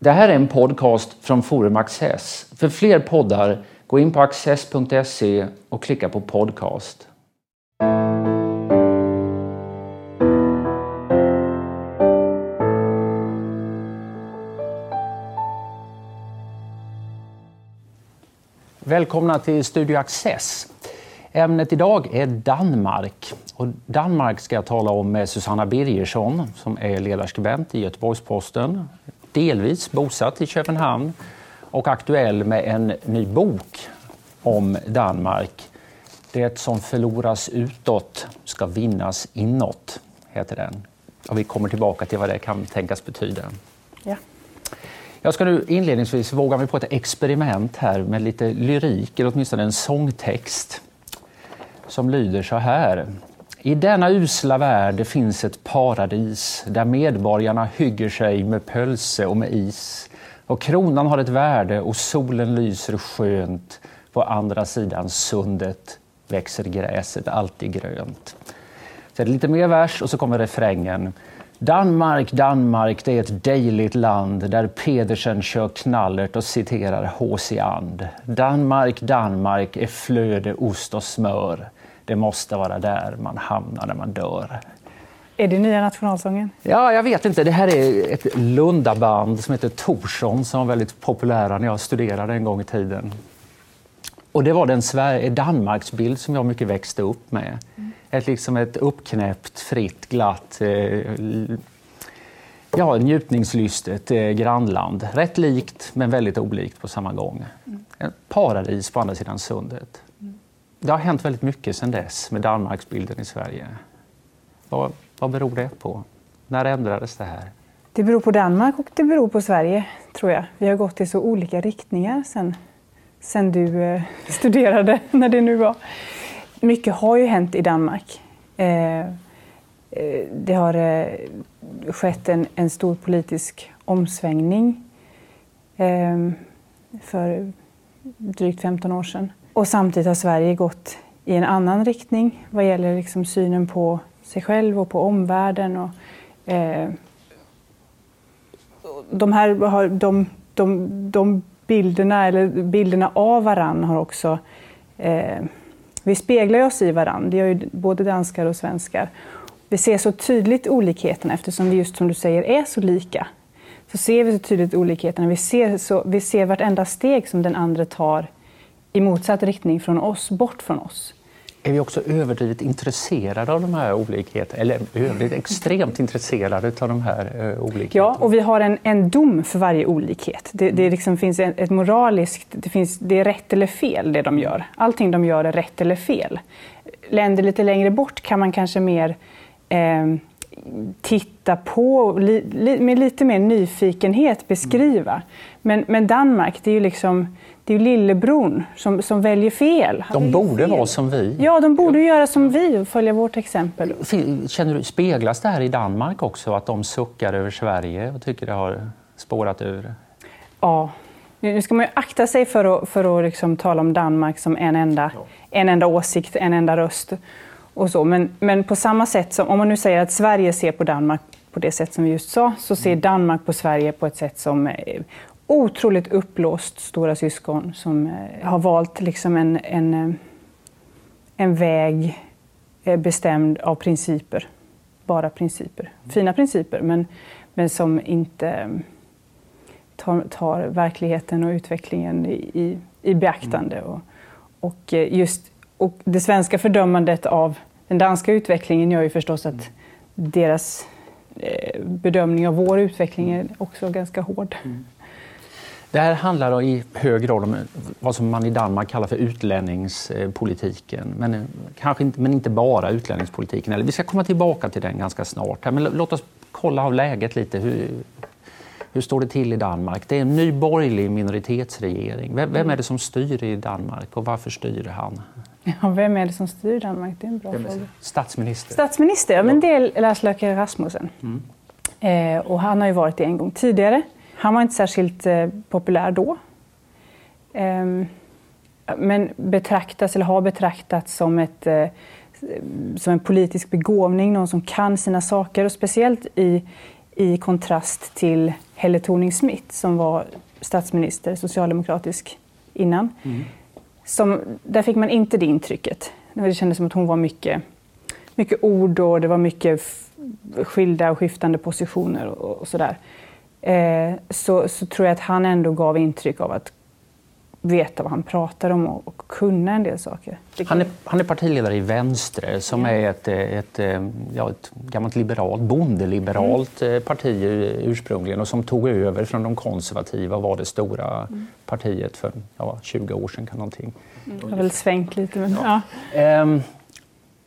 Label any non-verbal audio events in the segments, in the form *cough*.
Det här är en podcast från Forum Access. För fler poddar, gå in på access.se och klicka på podcast. Välkomna till Studio Access. Ämnet idag är Danmark. Och Danmark ska jag tala om med Susanna Birgersson som är ledarskribent i Göteborgs-Posten, delvis bosatt i Köpenhamn och aktuell med en ny bok om Danmark. Det som förloras utåt ska vinnas inåt, heter den. Och vi kommer tillbaka till vad det kan tänkas betyda. Ja. Jag ska nu inledningsvis våga mig på ett experiment här med lite lyrik, eller åtminstone en sångtext som lyder så här. I denna usla värld finns ett paradis där medborgarna hygger sig med pölse och med is. Och kronan har ett värde och solen lyser skönt. På andra sidan sundet växer gräset alltid grönt. Så är det lite mer vers och så kommer refrängen. Danmark, Danmark, det är ett dejligt land där Pedersen kör knallert och citerar H.C. And. Danmark, Danmark är flöde, ost och smör. Det måste vara där man hamnar när man dör. Är det nya nationalsången? Ja, jag vet inte. Det här är ett Lundaband som heter Torsson som var väldigt populära när jag studerade en gång i tiden. Och det var den Sverige, Danmarksbild som jag mycket växte upp med. Mm. Ett, liksom ett uppknäppt, fritt, glatt, eh, ja, njutningslystet eh, grannland. Rätt likt men väldigt olikt på samma gång. Mm. paradis på andra sidan sundet. Det har hänt väldigt mycket sedan dess med Danmarksbilden i Sverige. Vad, vad beror det på? När ändrades det här? Det beror på Danmark och det beror på Sverige, tror jag. Vi har gått i så olika riktningar sen, sen du eh, *laughs* studerade, när det nu var. Mycket har ju hänt i Danmark. Eh, eh det har eh, skett en, en, stor politisk omsvängning eh, för drygt 15 år sedan. Och samtidigt har Sverige gått i en annan riktning vad gäller liksom synen på sig själv och på omvärlden. Och, eh, de här de, de, de bilderna, eller bilderna av varann har också... Eh, vi speglar oss i varann, det gör ju både danskar och svenskar. Vi ser så tydligt olikheterna eftersom vi just som du säger är så lika. Så ser vi så tydligt olikheterna. Vi ser, så, vi ser vartenda steg som den andra tar i motsatt riktning från oss, bort från oss. Är vi också överdrivet intresserade av de här olikheterna? Eller överdrivet extremt intresserade av de här uh, olikheterna? Ja, och vi har en, en dom för varje olikhet. Det, det liksom finns ett, ett moraliskt... Det, finns, det är rätt eller fel, det de gör. Allting de gör är rätt eller fel. Länder lite längre bort kan man kanske mer eh, titta på li, li, med lite mer nyfikenhet beskriva. Men, men Danmark, det är ju liksom det är ju lillebror som, som väljer fel. de borde fel. vara som vi. Ja, de borde göra som vi och följa vårt exempel. Känner du, speglas det här i Danmark också, att de suckar över Sverige och tycker det har spårat ur? Ja. Nu ska man ju akta sig för att, för att liksom tala om Danmark som en enda, ja. en enda åsikt, en enda röst. Och så. Men, men på samma sätt som, om man nu säger att Sverige ser på Danmark på det sätt som vi just sa, så ser mm. Danmark på Sverige på ett sätt som otroligt uppblåst stora syskon som eh, har valt liksom en, en, eh, en väg eh, bestämd av principer. Bara principer. Fina principer, men, men som inte tar, tar verkligheten och utvecklingen i, i, i beaktande. Mm. Och, och, just, och det svenska fördömandet av den danska utvecklingen gör ju förstås att deras bedömning av vår utveckling är också ganska hård. Mm. Det här handlar i hög grad om vad som man i Danmark kallar för utlänningspolitiken. Men, kanske inte, men inte bara utlänningspolitiken. Eller, vi ska komma tillbaka till den ganska snart. Men låt oss kolla av läget lite. Hur, hur står det till i Danmark? Det är en ny borgerlig minoritetsregering. Vem, vem är det som styr i Danmark och varför styr han? Ja, vem är det som styr Danmark? Det är en bra fråga. Statsminister. Statsminister, ja, men det är Lars Løkke Rasmussen. Mm. Eh, och han har ju varit det en gång tidigare. Han var inte särskilt eh, populär då. Eh, men betraktas, eller har betraktats som, ett, eh, som en politisk begåvning, någon som kan sina saker. Och speciellt i, i kontrast till Helle Thorning-Smith som var statsminister, socialdemokratisk, innan. Mm. Som, där fick man inte det intrycket. Det kändes som att hon var mycket, mycket ord och det var mycket skilda och skiftande positioner och, och sådär. Eh, så, så tror jag att han ändå gav intryck av att veta vad han pratar om och, och kunna en del saker. Han är, han är partiledare i Vänstre som ja. är ett, ett, ja, ett gammalt liberalt, bondeliberalt mm. parti ursprungligen och som tog över från de konservativa och var det stora mm. partiet för ja, 20 år sedan. Kan någonting. Mm. Det har väl svängt lite. Men, ja. ja. Um,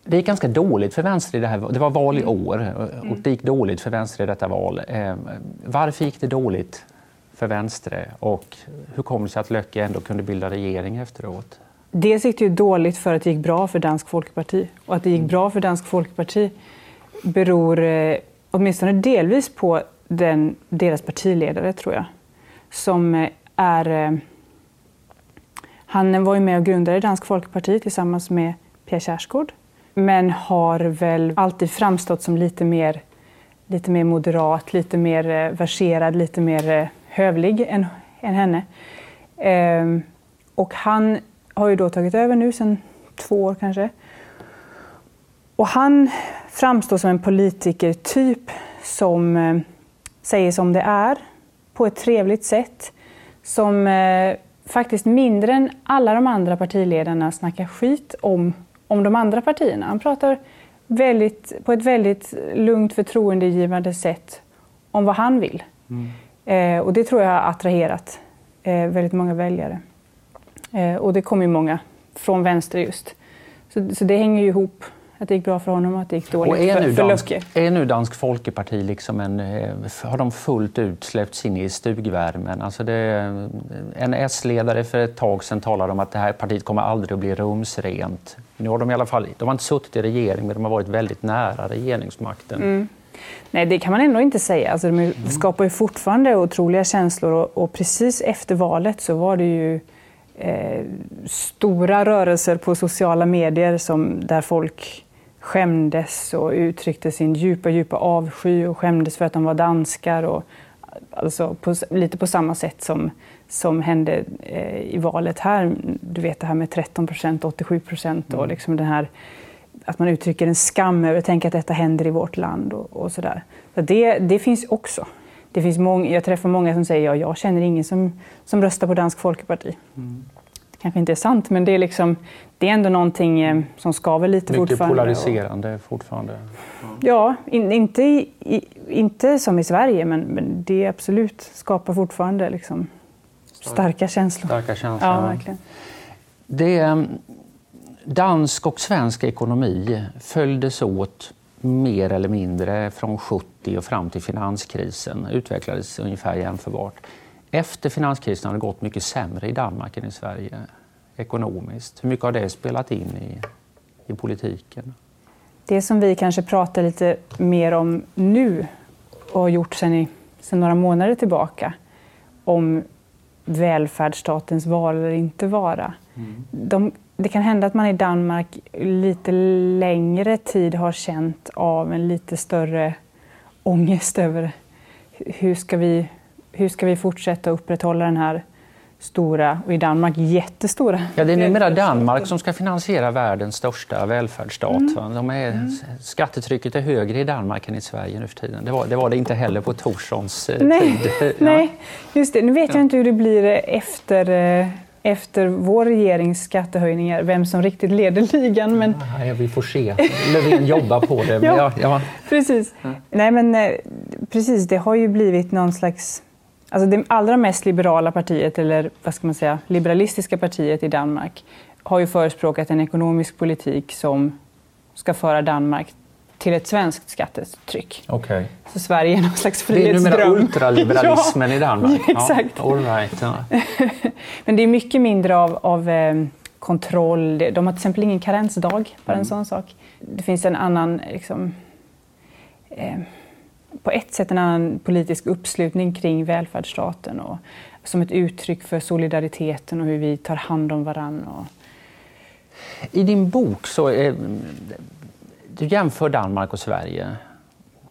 det gick ganska dåligt för vänster i det här Det var val i mm. år och det gick dåligt för vänster i detta val. Um, varför gick det dåligt för Vänstre och hur kommer det sig att Löcke ändå kunde bilda regering efteråt? Dels gick det ju dåligt för att det gick bra för Dansk Folkeparti. Och att det gick mm. bra för Dansk Folkeparti beror eh, åtminstone delvis på den, deras partiledare, tror jag. Som eh, är... Eh, han var ju med och grundade Dansk Folkeparti tillsammans med Pia Kjaersgaard. Men har väl alltid framstått som lite mer, lite mer moderat, lite mer eh, verserad, lite mer eh, hövlig än, än henne. Ehm, och han har ju då tagit över nu sedan två år kanske. Och han framstår som en politikertyp som eh, säger som det är på ett trevligt sätt. Som eh, faktiskt mindre än alla de andra partiledarna snackar skit om, om de andra partierna. Han pratar väldigt, på ett väldigt lugnt förtroendegivande sätt om vad han vill. Mm. Eh, och det tror jag har attraherat eh, väldigt många väljare. Eh, och det kommer ju många från vänster just. Så, så det hänger ju ihop. Att det gick bra för honom och att det gick dåligt och är för, för dansk, Är nu Dansk Folkeparti liksom en, eh, har de fullt ut släppts in i stugvärmen? Alltså det, en S-ledare för ett tag sedan talade om att det här partiet kommer aldrig att bli rumsrent. Nu har de i alla fall, de har inte suttit i regering men de har varit väldigt nära regeringsmakten. Mm. Nej, det kan man ändå inte säga. Alltså, de mm. skapar ju fortfarande otroliga känslor och, och, precis efter valet så var det ju eh, stora rörelser på sociala medier som, där folk skämdes och uttryckte sin djupa, djupa avsky och skämdes för att de var danskar. Och, alltså på, lite på samma sätt som, som hände eh, i valet här. Du vet det här med 13 procent, 87 procent och mm. liksom den här att man uttrycker en skam över att tänka att detta händer i vårt land och, och sådär. Så det, det finns också. Det finns många, jag träffar många som säger att ja, jag känner ingen som, som röstar på Dansk Folkeparti. Mm. Det kanske inte är sant, men det är, liksom, det är ändå någonting eh, som skaver lite Mycket fortfarande. Mycket polariserande och, fortfarande. Ja, in, inte, i, inte som i Sverige, men, men det absolut skapar fortfarande liksom, starka känslor. Starka känslor. Ja, verkligen. Det, ehm, dansk och svensk ekonomi följdes åt mer eller mindre från 70 och fram till finanskrisen. utvecklades ungefär jämförbart. Efter finanskrisen har det gått mycket sämre i Danmark än i Sverige ekonomiskt. Hur mycket har det spelat in i, i politiken? Det som vi kanske pratar lite mer om nu och har gjort sedan, sedan några månader tillbaka om välfärdsstatens vara eller inte vara. Mm. De det kan hända att man i Danmark lite längre tid har känt av en lite större ångest över hur ska vi, hur ska vi fortsätta upprätthålla den här stora, och i Danmark jättestora... Ja, det är numera Danmark som ska finansiera världens största välfärdsstat. Mm. De är, mm. Skattetrycket är högre i Danmark än i Sverige nu för tiden. Det var det, var det inte heller på Torssons eh, Nej. tid. *laughs* Ja. Nej, just det. Nu vet jag inte hur det blir efter eh, efter vår regerings skattehöjningar vem som riktigt leder ligan. Men... Ja, vi får se. Löfven jobbar på det. *laughs* ja, ja, Precis. Nej, men, eh, precis, det har ju blivit någon slags... Alltså det allra mest liberala partiet, eller vad ska man säga, liberalistiska partiet i Danmark har ju förespråkat en ekonomisk politik som ska föra Danmark till ett svenskt skattetryck. Okay. Så Sverige är någon slags frihetsdröm. Det är numera *laughs* ultraliberalismen ja, i Danmark. *laughs* Exakt. Ja, all right. *laughs* Men det är mycket mindre av, av eh, kontroll. De har till exempel ingen karensdag, bara mm. en sån sak. Det finns en annan, liksom, eh, på ett sätt en annan politisk uppslutning kring välfärdsstaten och som ett uttryck för solidariteten och hur vi tar hand om varandra. I din bok så är, du jämför Danmark och Sverige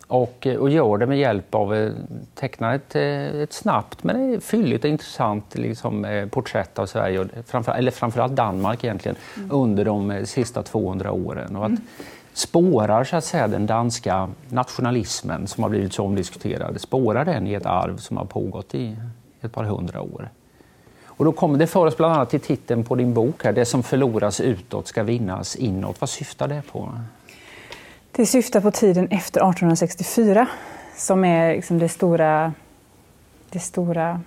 Och, eh, och gör det med hjälp av att teckna ett, ett snabbt men fylligt och intressant liksom, porträtt av Sverige, framför, eller framförallt Danmark egentligen, mm. under de sista 200 åren. Och att mm spårar så att säga, den danska nationalismen som har blivit så omdiskuterad, spårar den i ett arv som har pågått i ett par hundra år. Och då kommer det för oss bland annat till titeln på din bok, här, Det som förloras utåt ska vinnas inåt. Vad syftar det på? Det syftar på tiden efter 1864 som är liksom det stora, det stora,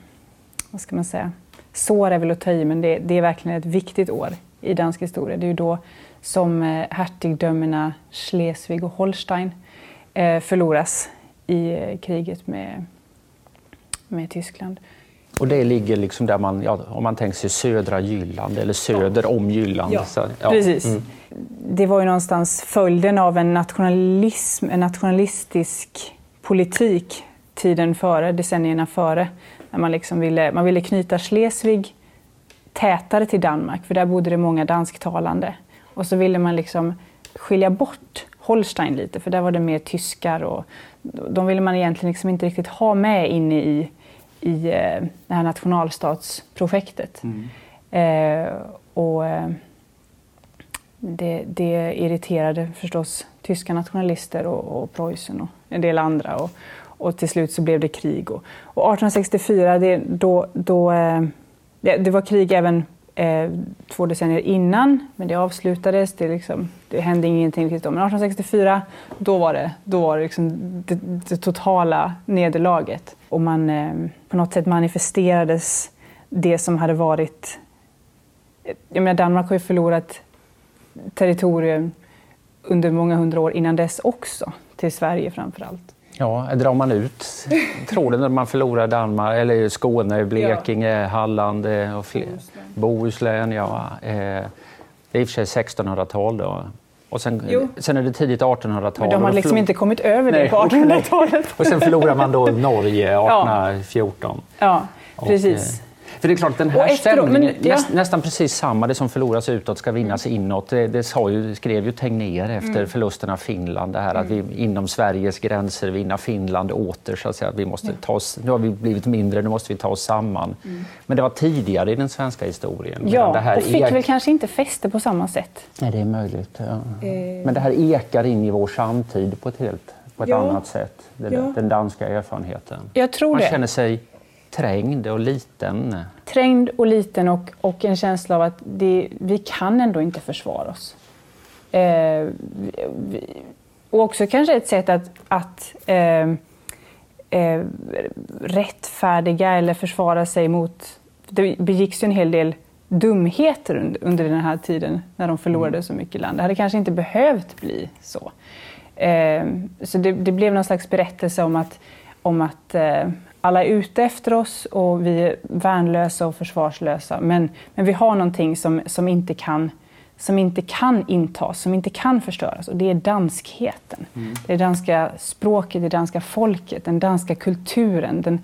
vad ska man säga, sår är väl att ta i, men det, det, är verkligen ett viktigt år i dansk historia. Det är ju då som eh, hertigdömena Schleswig och Holstein eh, förloras i eh, kriget med, med Tyskland. Och det ligger liksom där man, ja, om man tänker sig södra Jylland eller söder ja. om Jylland. Ja, så, ja. precis. Mm. Det var ju någonstans följden av en nationalism, en nationalistisk politik tiden före, decennierna före. När man, liksom ville, man ville knyta Schleswig tätare till Danmark, för där bodde det många dansktalande. Och så ville man liksom skilja bort Holstein lite, för där var det mer tyskar. Och de ville man egentligen liksom inte riktigt ha med inne i i eh, det här nationalstatsprojektet. Mm. Eh, och eh, det, det, irriterade förstås tyska nationalister och, och Preussen och en del andra. Och, och till slut så blev det krig. Och, och 1864, det, då, då, eh, det, det var krig även eh, två decennier innan, men det avslutades. Det, liksom, det hände ingenting då. Men 1864, då var det, då var det, liksom det, det totala nederlaget. Och man, eh, på något sätt manifesterades det som hade varit... Jag menar, Danmark har ju förlorat territorium under många hundra år innan dess också, till Sverige framför allt. Ja, drar man ut tråden när man förlorar Danmark, eller Skåne, Blekinge, ja. Halland eh, och fler, Bohuslän. ja. Eh, det är i och för sig 1600-tal då. Och sen, sen är det tidigt 1800-tal. Men de har liksom inte kommit över det på 1800-talet. och sen förlorar man då *laughs* Norge 1814. Ja, ja precis. Och, för det är klart, den här stämningen, men, ja. näst, nästan precis samma, det som förloras utåt ska vinnas mm. inåt. Det, det sa ju, skrev ju Tegnér efter mm. förlusten av Finland, det här att vi mm. inom Sveriges gränser vinna Finland åter. Så att säga. Vi måste ta oss, nu har vi blivit mindre, nu måste vi ta oss samman. Mm. Men det var tidigare i den svenska historien. Ja, det här och fick ek... väl kanske inte fäste på samma sätt. Nej, det är möjligt. Ja. Eh. Men det här ekar in i vår samtid på ett helt på ett ja. annat sätt, den, ja. den danska erfarenheten. Jag tror Man det. känner sig Trängd och liten? Trängd och liten och, och en känsla av att det, vi kan ändå inte försvara oss. Eh, vi, och också kanske ett sätt att, att eh, eh, rättfärdiga eller försvara sig mot... Det begicks ju en hel del dumheter under, under den här tiden när de förlorade mm. så mycket land. Det hade kanske inte behövt bli så. Eh, så det, det, blev någon slags berättelse om att, om att eh, alla är ute efter oss och vi är värnlösa och försvarslösa. Men, men vi har någonting som, som, inte kan, som inte kan intas, som inte kan förstöras. Och det är danskheten. Mm. Det danska språket, det danska folket, den danska kulturen, den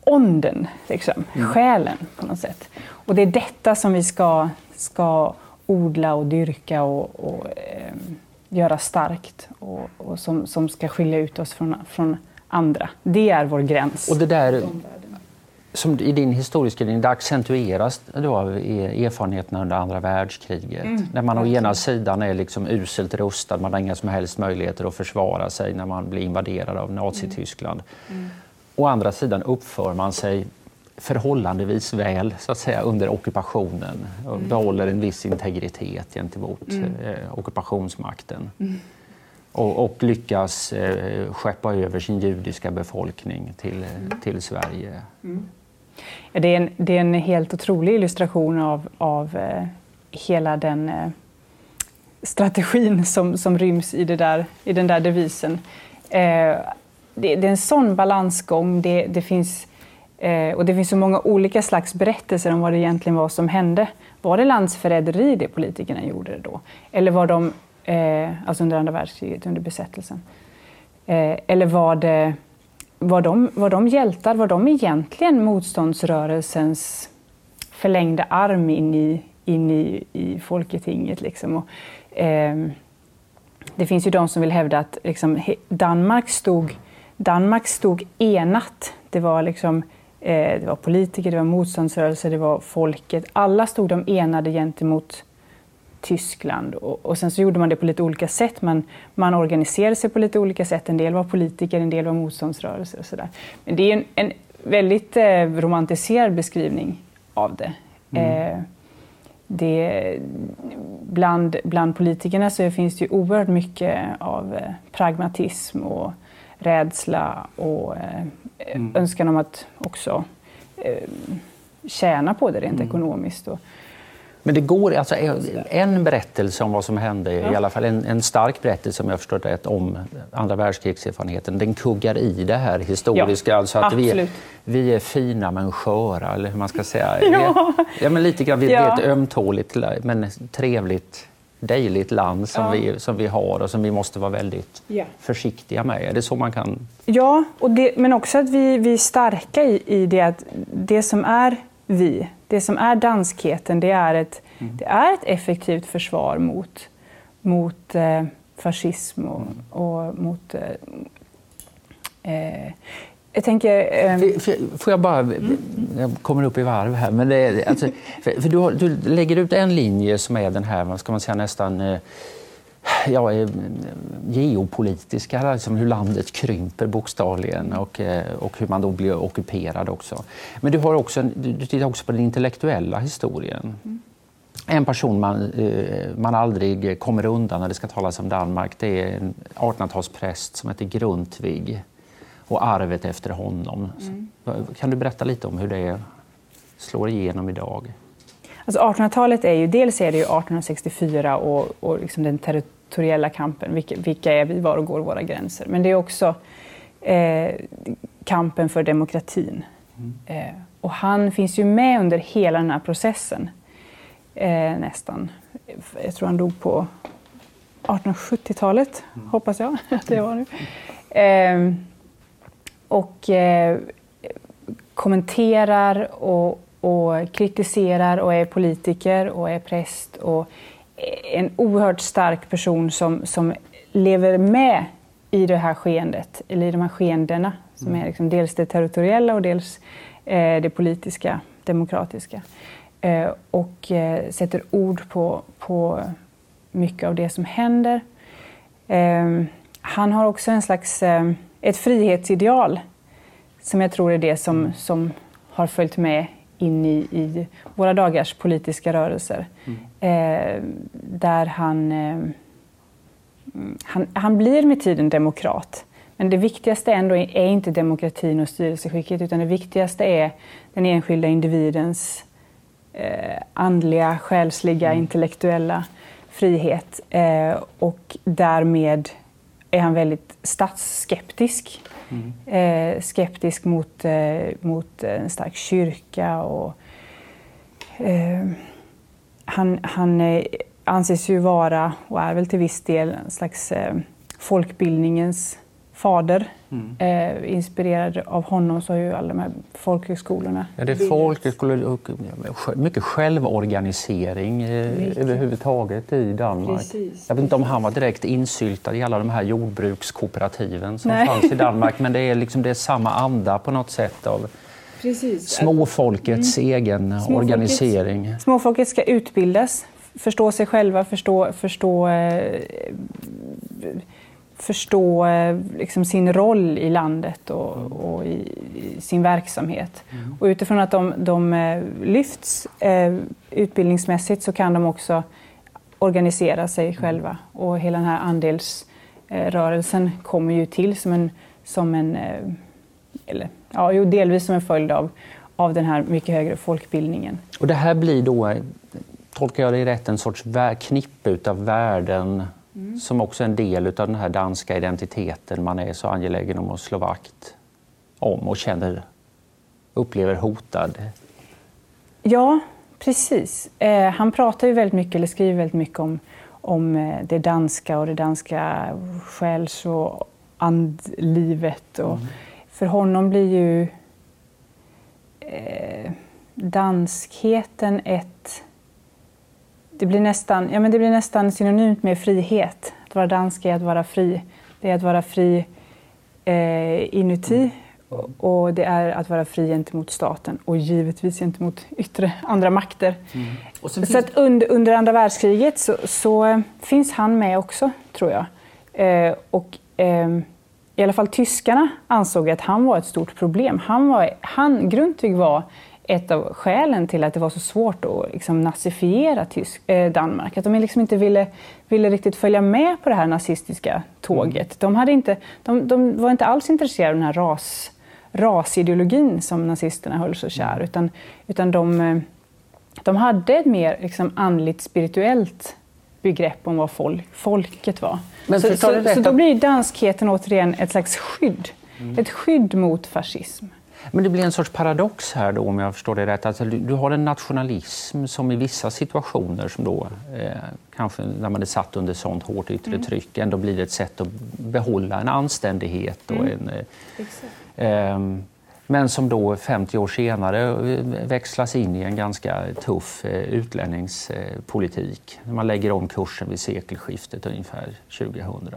onden, liksom, mm. själen på något sätt. Och det är detta som vi ska, ska odla och dyrka och, och eh, göra starkt och, och som, som ska skilja ut oss från, från andra. Det är vår gräns. Och det där, som i din historiska linje, det accentueras då av erfarenheterna under andra världskriget. Mm. När man å ena sidan är liksom uselt rustad, man har inga som helst möjligheter att försvara sig när man blir invaderad av Nazityskland. Mm. Mm. Å andra sidan uppför man sig förhållandevis väl så att säga, under ockupationen och mm. behåller en viss integritet gentemot mm. eh, ockupationsmakten. Och, och lyckas eh, skeppa över sin judiska befolkning till, mm. till Sverige. Mm. Ja, det, är en, det är en helt otrolig illustration av, av eh, hela den eh, strategin som, som ryms i, det där, i den där devisen. Eh, det, det, är en sån balansgång. Det, det finns, eh, och det finns så många olika slags berättelser om vad det egentligen var som hände. Var det landsförräderi det politikerna gjorde då? Eller var de eh, alltså under andra världskriget, under besättelsen? Eh, eller var, det, var, de, var de hjältar? Var de egentligen motståndsrörelsens förlängda arm in i, in i, i Folketinget? Liksom? Och, eh, det finns ju de som vill hävda att liksom, Danmark, stod, Danmark stod enat. Det var, liksom, eh, det var politiker, det var motståndsrörelser, det var folket. Alla stod de enade gentemot Tyskland. Och, och, sen så gjorde man det på lite olika sätt. Man, man organiserade sig på lite olika sätt. En del var politiker, en del var motståndsrörelser och sådär. Men det är en, en väldigt eh, romantiserad beskrivning av det. Mm. Eh, det, bland, bland politikerna så finns det ju oerhört mycket av eh, pragmatism och rädsla och eh, mm. önskan om att också eh, tjäna på det rent mm. ekonomiskt. Och, men det går, alltså en berättelse om vad som hände, ja. i alla fall en, en stark berättelse som jag förstått rätt om andra världskrigserfarenheten, den kuggar i det här historiska. Ja, alltså att vi är, vi är fina men sköra, eller hur man ska säga. *laughs* Ja. ja men lite grann, vi är ett ömtåligt men trevligt dejligt land som, vi, som vi har och som vi måste vara väldigt försiktiga med. Är det så man kan... Ja, och det, men också att vi, vi är starka i, i det att det som är vi, det som är danskheten, det är ett, mm. det är ett effektivt försvar mot, mot eh, fascism och, mm. och mot... Eh, eh, jag tänker... Eh... Får jag bara... Mm. Jag kommer upp i varv här. Men det alltså, för, för du, har, du, lägger ut en linje som är den här, vad ska man säga, nästan eh, ja, eh, geopolitiska, liksom hur landet krymper bokstavligen och, eh, och hur man då blir ockuperad också. Men du, har också, du tittar också på den intellektuella historien. Mm. En person man, eh, man aldrig kommer undan när det ska talas om Danmark det är en 1800-talspräst som heter Grundtvig och arvet efter honom. Mm. Kan du berätta lite om hur det slår igenom idag? Alltså 1800-talet är ju dels är det ju 1864 och, och liksom den territoriella kampen. Vilka, vilka är vi? Var och går våra gränser? Men det är också eh, kampen för demokratin. Mm. Eh, och han finns ju med under hela den här processen. Eh, nästan. Jag tror han dog på 1870-talet, mm. hoppas jag *laughs* att det var nu. Eh, och eh, kommenterar och, och kritiserar och är politiker och är präst och en oerhört stark person som, som lever med i det här skeendet, eller i de här skeendena som är liksom dels det territoriella och dels eh, det politiska, demokratiska. Eh, och eh, sätter ord på, på mycket av det som händer. Eh, han har också en slags, eh, ett frihetsideal som jag tror är det som, som har följt med in i, i våra dagars politiska rörelser. Mm. Eh, där han, eh, han, han blir med tiden demokrat. Men det viktigaste ändå är inte demokratin och styrelseskicket utan det viktigaste är den enskilda individens eh, andliga, själsliga, mm. intellektuella frihet. Eh, och därmed är han väldigt statsskeptisk. Mm. Eh, skeptisk mot, eh, mot en stark kyrka. Och, eh, han han eh, anses ju vara, och är väl till viss del, en slags eh, folkbildningens fader. Mm. Eh, inspirerad av honom så har ju alla de här folkhögskolorna Ja, det är folkhögskolor och mycket självorganisering eh, mycket. överhuvudtaget i Danmark. Precis. Jag vet inte om han var direkt insyltad i alla de här jordbrukskooperativen som Nej. fanns i Danmark, *laughs* men det är, liksom, det är samma anda på något sätt av Precis. småfolkets mm. egen småfolket, organisering. Småfolket ska utbildas, förstå sig själva, förstå, förstå eh, förstå eh, liksom, sin roll i landet och, mm. och i, i, sin verksamhet. Mm. Och utifrån att de, de eh, lyfts eh, utbildningsmässigt så kan de också organisera sig mm. själva. Och hela den här andelsrörelsen kommer ju till som en, som en eh, eller, ja, delvis som en följd av, av den här mycket högre folkbildningen. Och det här blir då, tolkar jag det rätt, en sorts knippe av värden Mm. som också är en del av den här danska identiteten man är så angelägen om att slå vakt om och känner, upplever hotad. Ja, precis. Eh, han pratar ju väldigt mycket, eller skriver väldigt mycket om, om eh, det danska och det danska själs och andlivet. Och mm. För honom blir ju eh, danskheten ett det blir nästan, ja, men det blir nästan synonymt med frihet. Att vara dansk är att vara fri. Det är att vara fri eh, inuti mm. och det är att vara fri gentemot staten och givetvis gentemot yttre andra makter. Mm. så, så att under, under andra världskriget så, så, finns han med också, tror jag. Eh, och, eh, I alla fall tyskarna ansåg att han var ett stort problem. Han var, han, Grundtvig var ett av skälen till att det var så svårt att liksom nazifiera Tysk, eh, Danmark. Att de liksom inte ville, ville riktigt följa med på det här nazistiska tåget. De, hade inte, de, de var inte alls intresserade av den här ras, rasideologin som nazisterna höll så kär. Utan, utan de, eh, de hade ett mer liksom andligt spirituellt begrepp om vad folk, folket var. Men så, så, så, då blir danskheten återigen ett slags skydd. Mm. Ett skydd mot fascism. Men det blir en sorts paradox här då om jag förstår det rätt. Alltså, du, du har en nationalism som i vissa situationer, som då eh, kanske när man är satt under sånt hårt yttre mm. tryck, ändå blir ett sätt att behålla en anständighet. Och mm. en, eh, eh, men som då 50 år senare eh, växlas in i en ganska tuff eh, utlänningspolitik. Man lägger om kursen vid sekelskiftet ungefär 2000.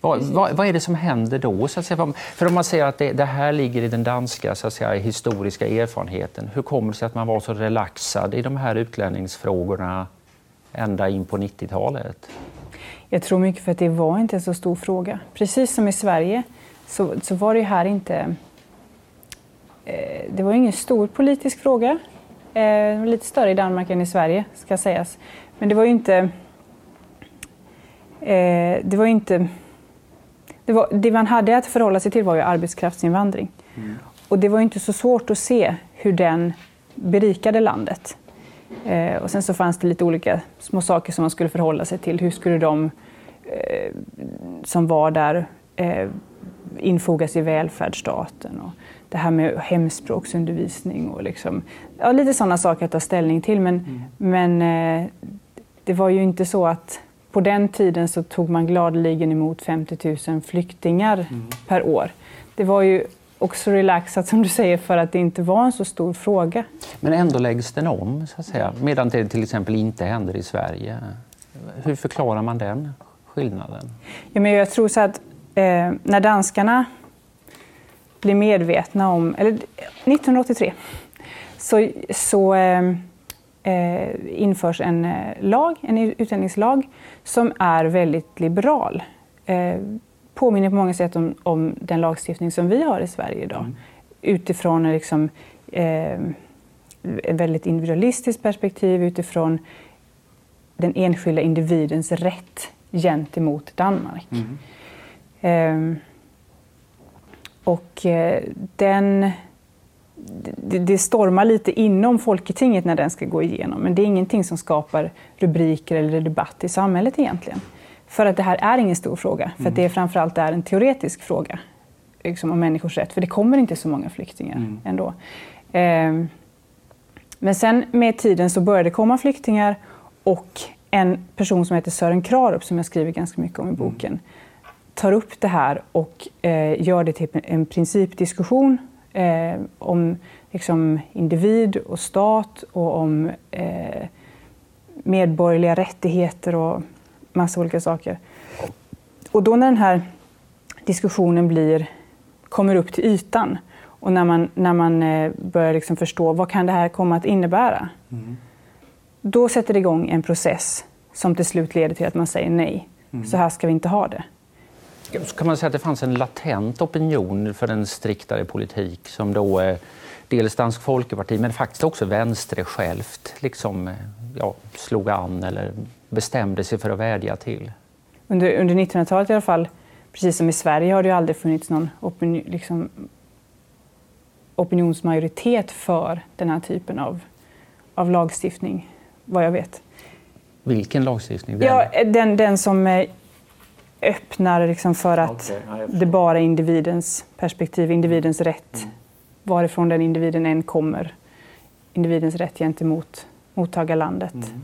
Vad, vad, vad, är det som händer då? Så att säga? För om man säger att det, det, här ligger i den danska så att säga, historiska erfarenheten, hur kommer det sig att man var så relaxad i de här utlänningsfrågorna ända in på 90-talet? Jag tror mycket för att det var inte en så stor fråga. Precis som i Sverige så, så var det här inte... Eh, det var ingen stor politisk fråga. Eh, lite större i Danmark än i Sverige, ska sägas. Men det var ju inte... Eh, det var inte det, var, det man hade att förhålla sig till var ju arbetskraftsinvandring. Mm. Och det var inte så svårt att se hur den berikade landet. Eh, och sen så fanns det lite olika små saker som man skulle förhålla sig till. Hur skulle de eh, som var där eh, infogas i välfärdsstaten? Och det här med hemspråksundervisning och liksom, ja, lite sådana saker att ta ställning till. Men, mm. men eh, det var ju inte så att på den tiden så tog man gladeligen emot 50 000 flyktingar mm. per år. Det var ju också relaxat som du säger för att det inte var en så stor fråga. Men ändå läggs den om, så att säga, medan det till exempel inte händer i Sverige. Hur förklarar man den skillnaden? Ja, men jag tror så att eh, när danskarna blir medvetna om, eller 1983, så, så eh, eh, införs en eh, lag, en utlänningslag, som är väldigt liberal. Eh, påminner på många sätt om, om, den lagstiftning som vi har i Sverige idag. Mm. Utifrån liksom, eh, ett väldigt individualistiskt perspektiv, utifrån den enskilda individens rätt gentemot Danmark. Mm. Eh, och den det, det stormar lite inom Folketinget när den ska gå igenom, men det är ingenting som skapar rubriker eller debatt i samhället egentligen. För att det här är ingen stor fråga, för att det är framförallt är en teoretisk fråga liksom, om människors rätt, för det kommer inte så många flyktingar mm. ändå. Eh, men sen med tiden så började det komma flyktingar och en person som heter Sören Krarup, som jag skriver ganska mycket om i boken, tar upp det här och eh, gör det till en principdiskussion eh, om liksom, individ och stat och om eh, medborgerliga rättigheter och massa olika saker. Och då när den här diskussionen blir, kommer upp till ytan och när man, när man eh, börjar liksom förstå vad kan det här komma att innebära? Mm. Då sätter det igång en process som till slut leder till att man säger nej. Mm. Så här ska vi inte ha det. Kan man säga att det fanns en latent opinion för en striktare politik som då eh, dels Dansk Folkeparti men faktiskt också Vänstre självt liksom, eh, ja, slog an eller bestämde sig för att vädja till? Under, under 1900-talet i alla fall, precis som i Sverige, har det ju aldrig funnits någon opinion, liksom, opinionsmajoritet för den här typen av, av lagstiftning, vad jag vet. Vilken lagstiftning? Den? Ja, den, den som eh, öppnar liksom för att okay, det bara är individens perspektiv, individens rätt. Mm. Varifrån den individen än kommer. Individens rätt gentemot mottagarlandet. Mm.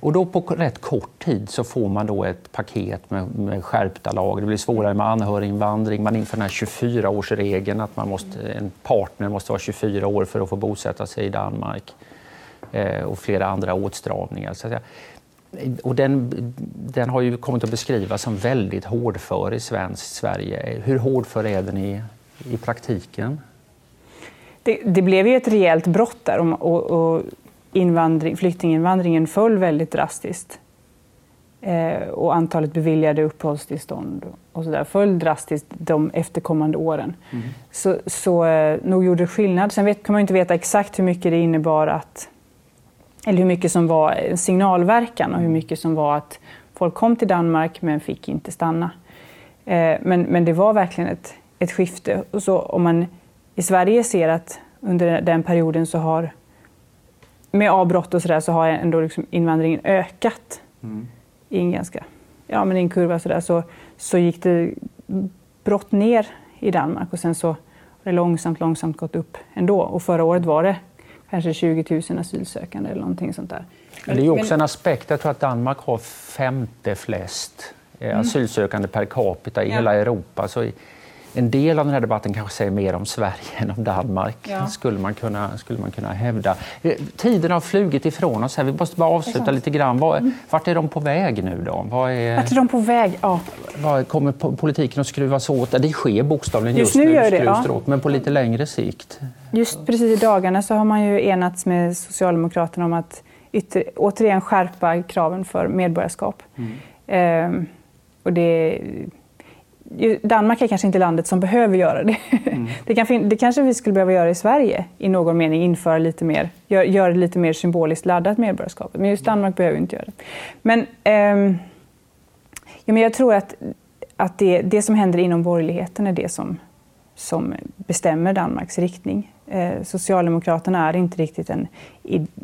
Och då på rätt kort tid så får man då ett paket med, med skärpta lagar. Det blir svårare med anhöriginvandring. Man inför den här 24-årsregeln att man måste, en partner måste vara 24 år för att få bosätta sig i Danmark. Eh, och flera andra åtstramningar. Så och den, den har ju kommit att beskrivas som väldigt hårdför i svensk Sverige. Hur hårdför är den i, i praktiken? Det, det, blev ju ett rejält brott där och, och invandring, flyktinginvandringen föll väldigt drastiskt. Eh, och antalet beviljade uppehållstillstånd och så där föll drastiskt de efterkommande åren. Mm. Så, så eh, nog gjorde det skillnad. Sen vet, kan man inte veta exakt hur mycket det innebar att eller hur mycket som var signalverkan och hur mycket som var att folk kom till Danmark men fick inte stanna. Eh, men, men det var verkligen ett, ett skifte. Och så om man i Sverige ser att under den perioden så har med avbrott och sådär så har ändå liksom invandringen ökat mm. i en ganska, ja men i en kurva sådär så, så gick det brott ner i Danmark och sen så har det långsamt, långsamt gått upp ändå. Och förra året var det kanske 20 000 asylsökande eller någonting sånt där. Men det är också en aspekt, jag tror att Danmark har femte flest eh, mm. asylsökande per capita i ja. hela Europa. Så en del av den här debatten kanske säger mer om Sverige än om Danmark, ja. skulle, man kunna, skulle man kunna hävda. Eh, tiden har flugit ifrån oss här. Vi måste bara avsluta lite grann. Var, mm. Vart är de på väg nu då? Var är, vart är de på väg? Ja. Var kommer politiken att skruvas åt? Det sker bokstavligen just, just nu, gör det, ja. åt, men på lite längre sikt? Just precis i dagarna så har man ju enats med Socialdemokraterna om att ytter, återigen skärpa kraven för medborgarskap. Mm. Ehm, och det Danmark är kanske inte landet som behöver göra det. Mm. *laughs* Det, kan, det kanske vi skulle behöva göra i Sverige i någon mening, införa lite mer, göra gör det lite mer symboliskt laddat medborgarskap. Men just Danmark behöver inte göra det. Men, eh, ja, men jag tror att, att det, det som händer inom borgerligheten är det som, som bestämmer Danmarks riktning. Eh, Socialdemokraterna är inte riktigt en,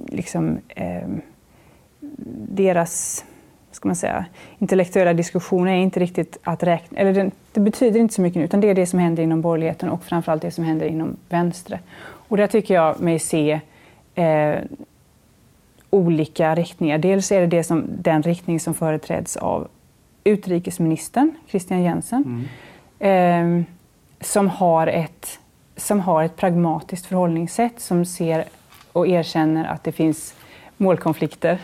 liksom, eh, deras ska man säga, intellektuella diskussioner är inte riktigt att räkna, eller det, det, betyder inte så mycket nu, utan det är det som händer inom borgerligheten och framförallt det som händer inom vänster. Och där tycker jag mig se eh, olika riktningar. Dels är det, det som, den riktning som företräds av utrikesministern, Christian Jensen, mm. eh, som, har ett, som har ett pragmatiskt förhållningssätt, som ser och erkänner att det finns målkonflikter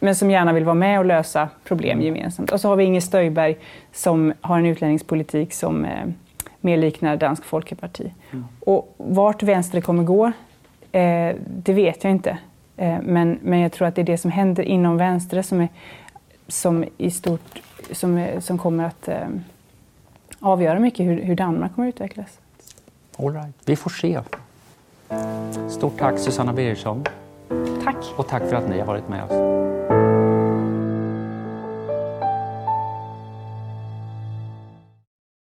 men som gärna vill vara med och lösa problem gemensamt. Och så har vi Inger Stöjberg som har en utlänningspolitik som eh, mer liknar Dansk Folkeparti. Mm. Och vart vänster kommer gå, eh, det vet jag inte. men, men jag tror att det är det som händer inom vänster som, är, som, i stort, som, är, som kommer att avgöra mycket hur, hur Danmark kommer att utvecklas. All right. Vi får se. Stort tack Susanna Birgersson. Tack. Och tack för att ni har varit med oss.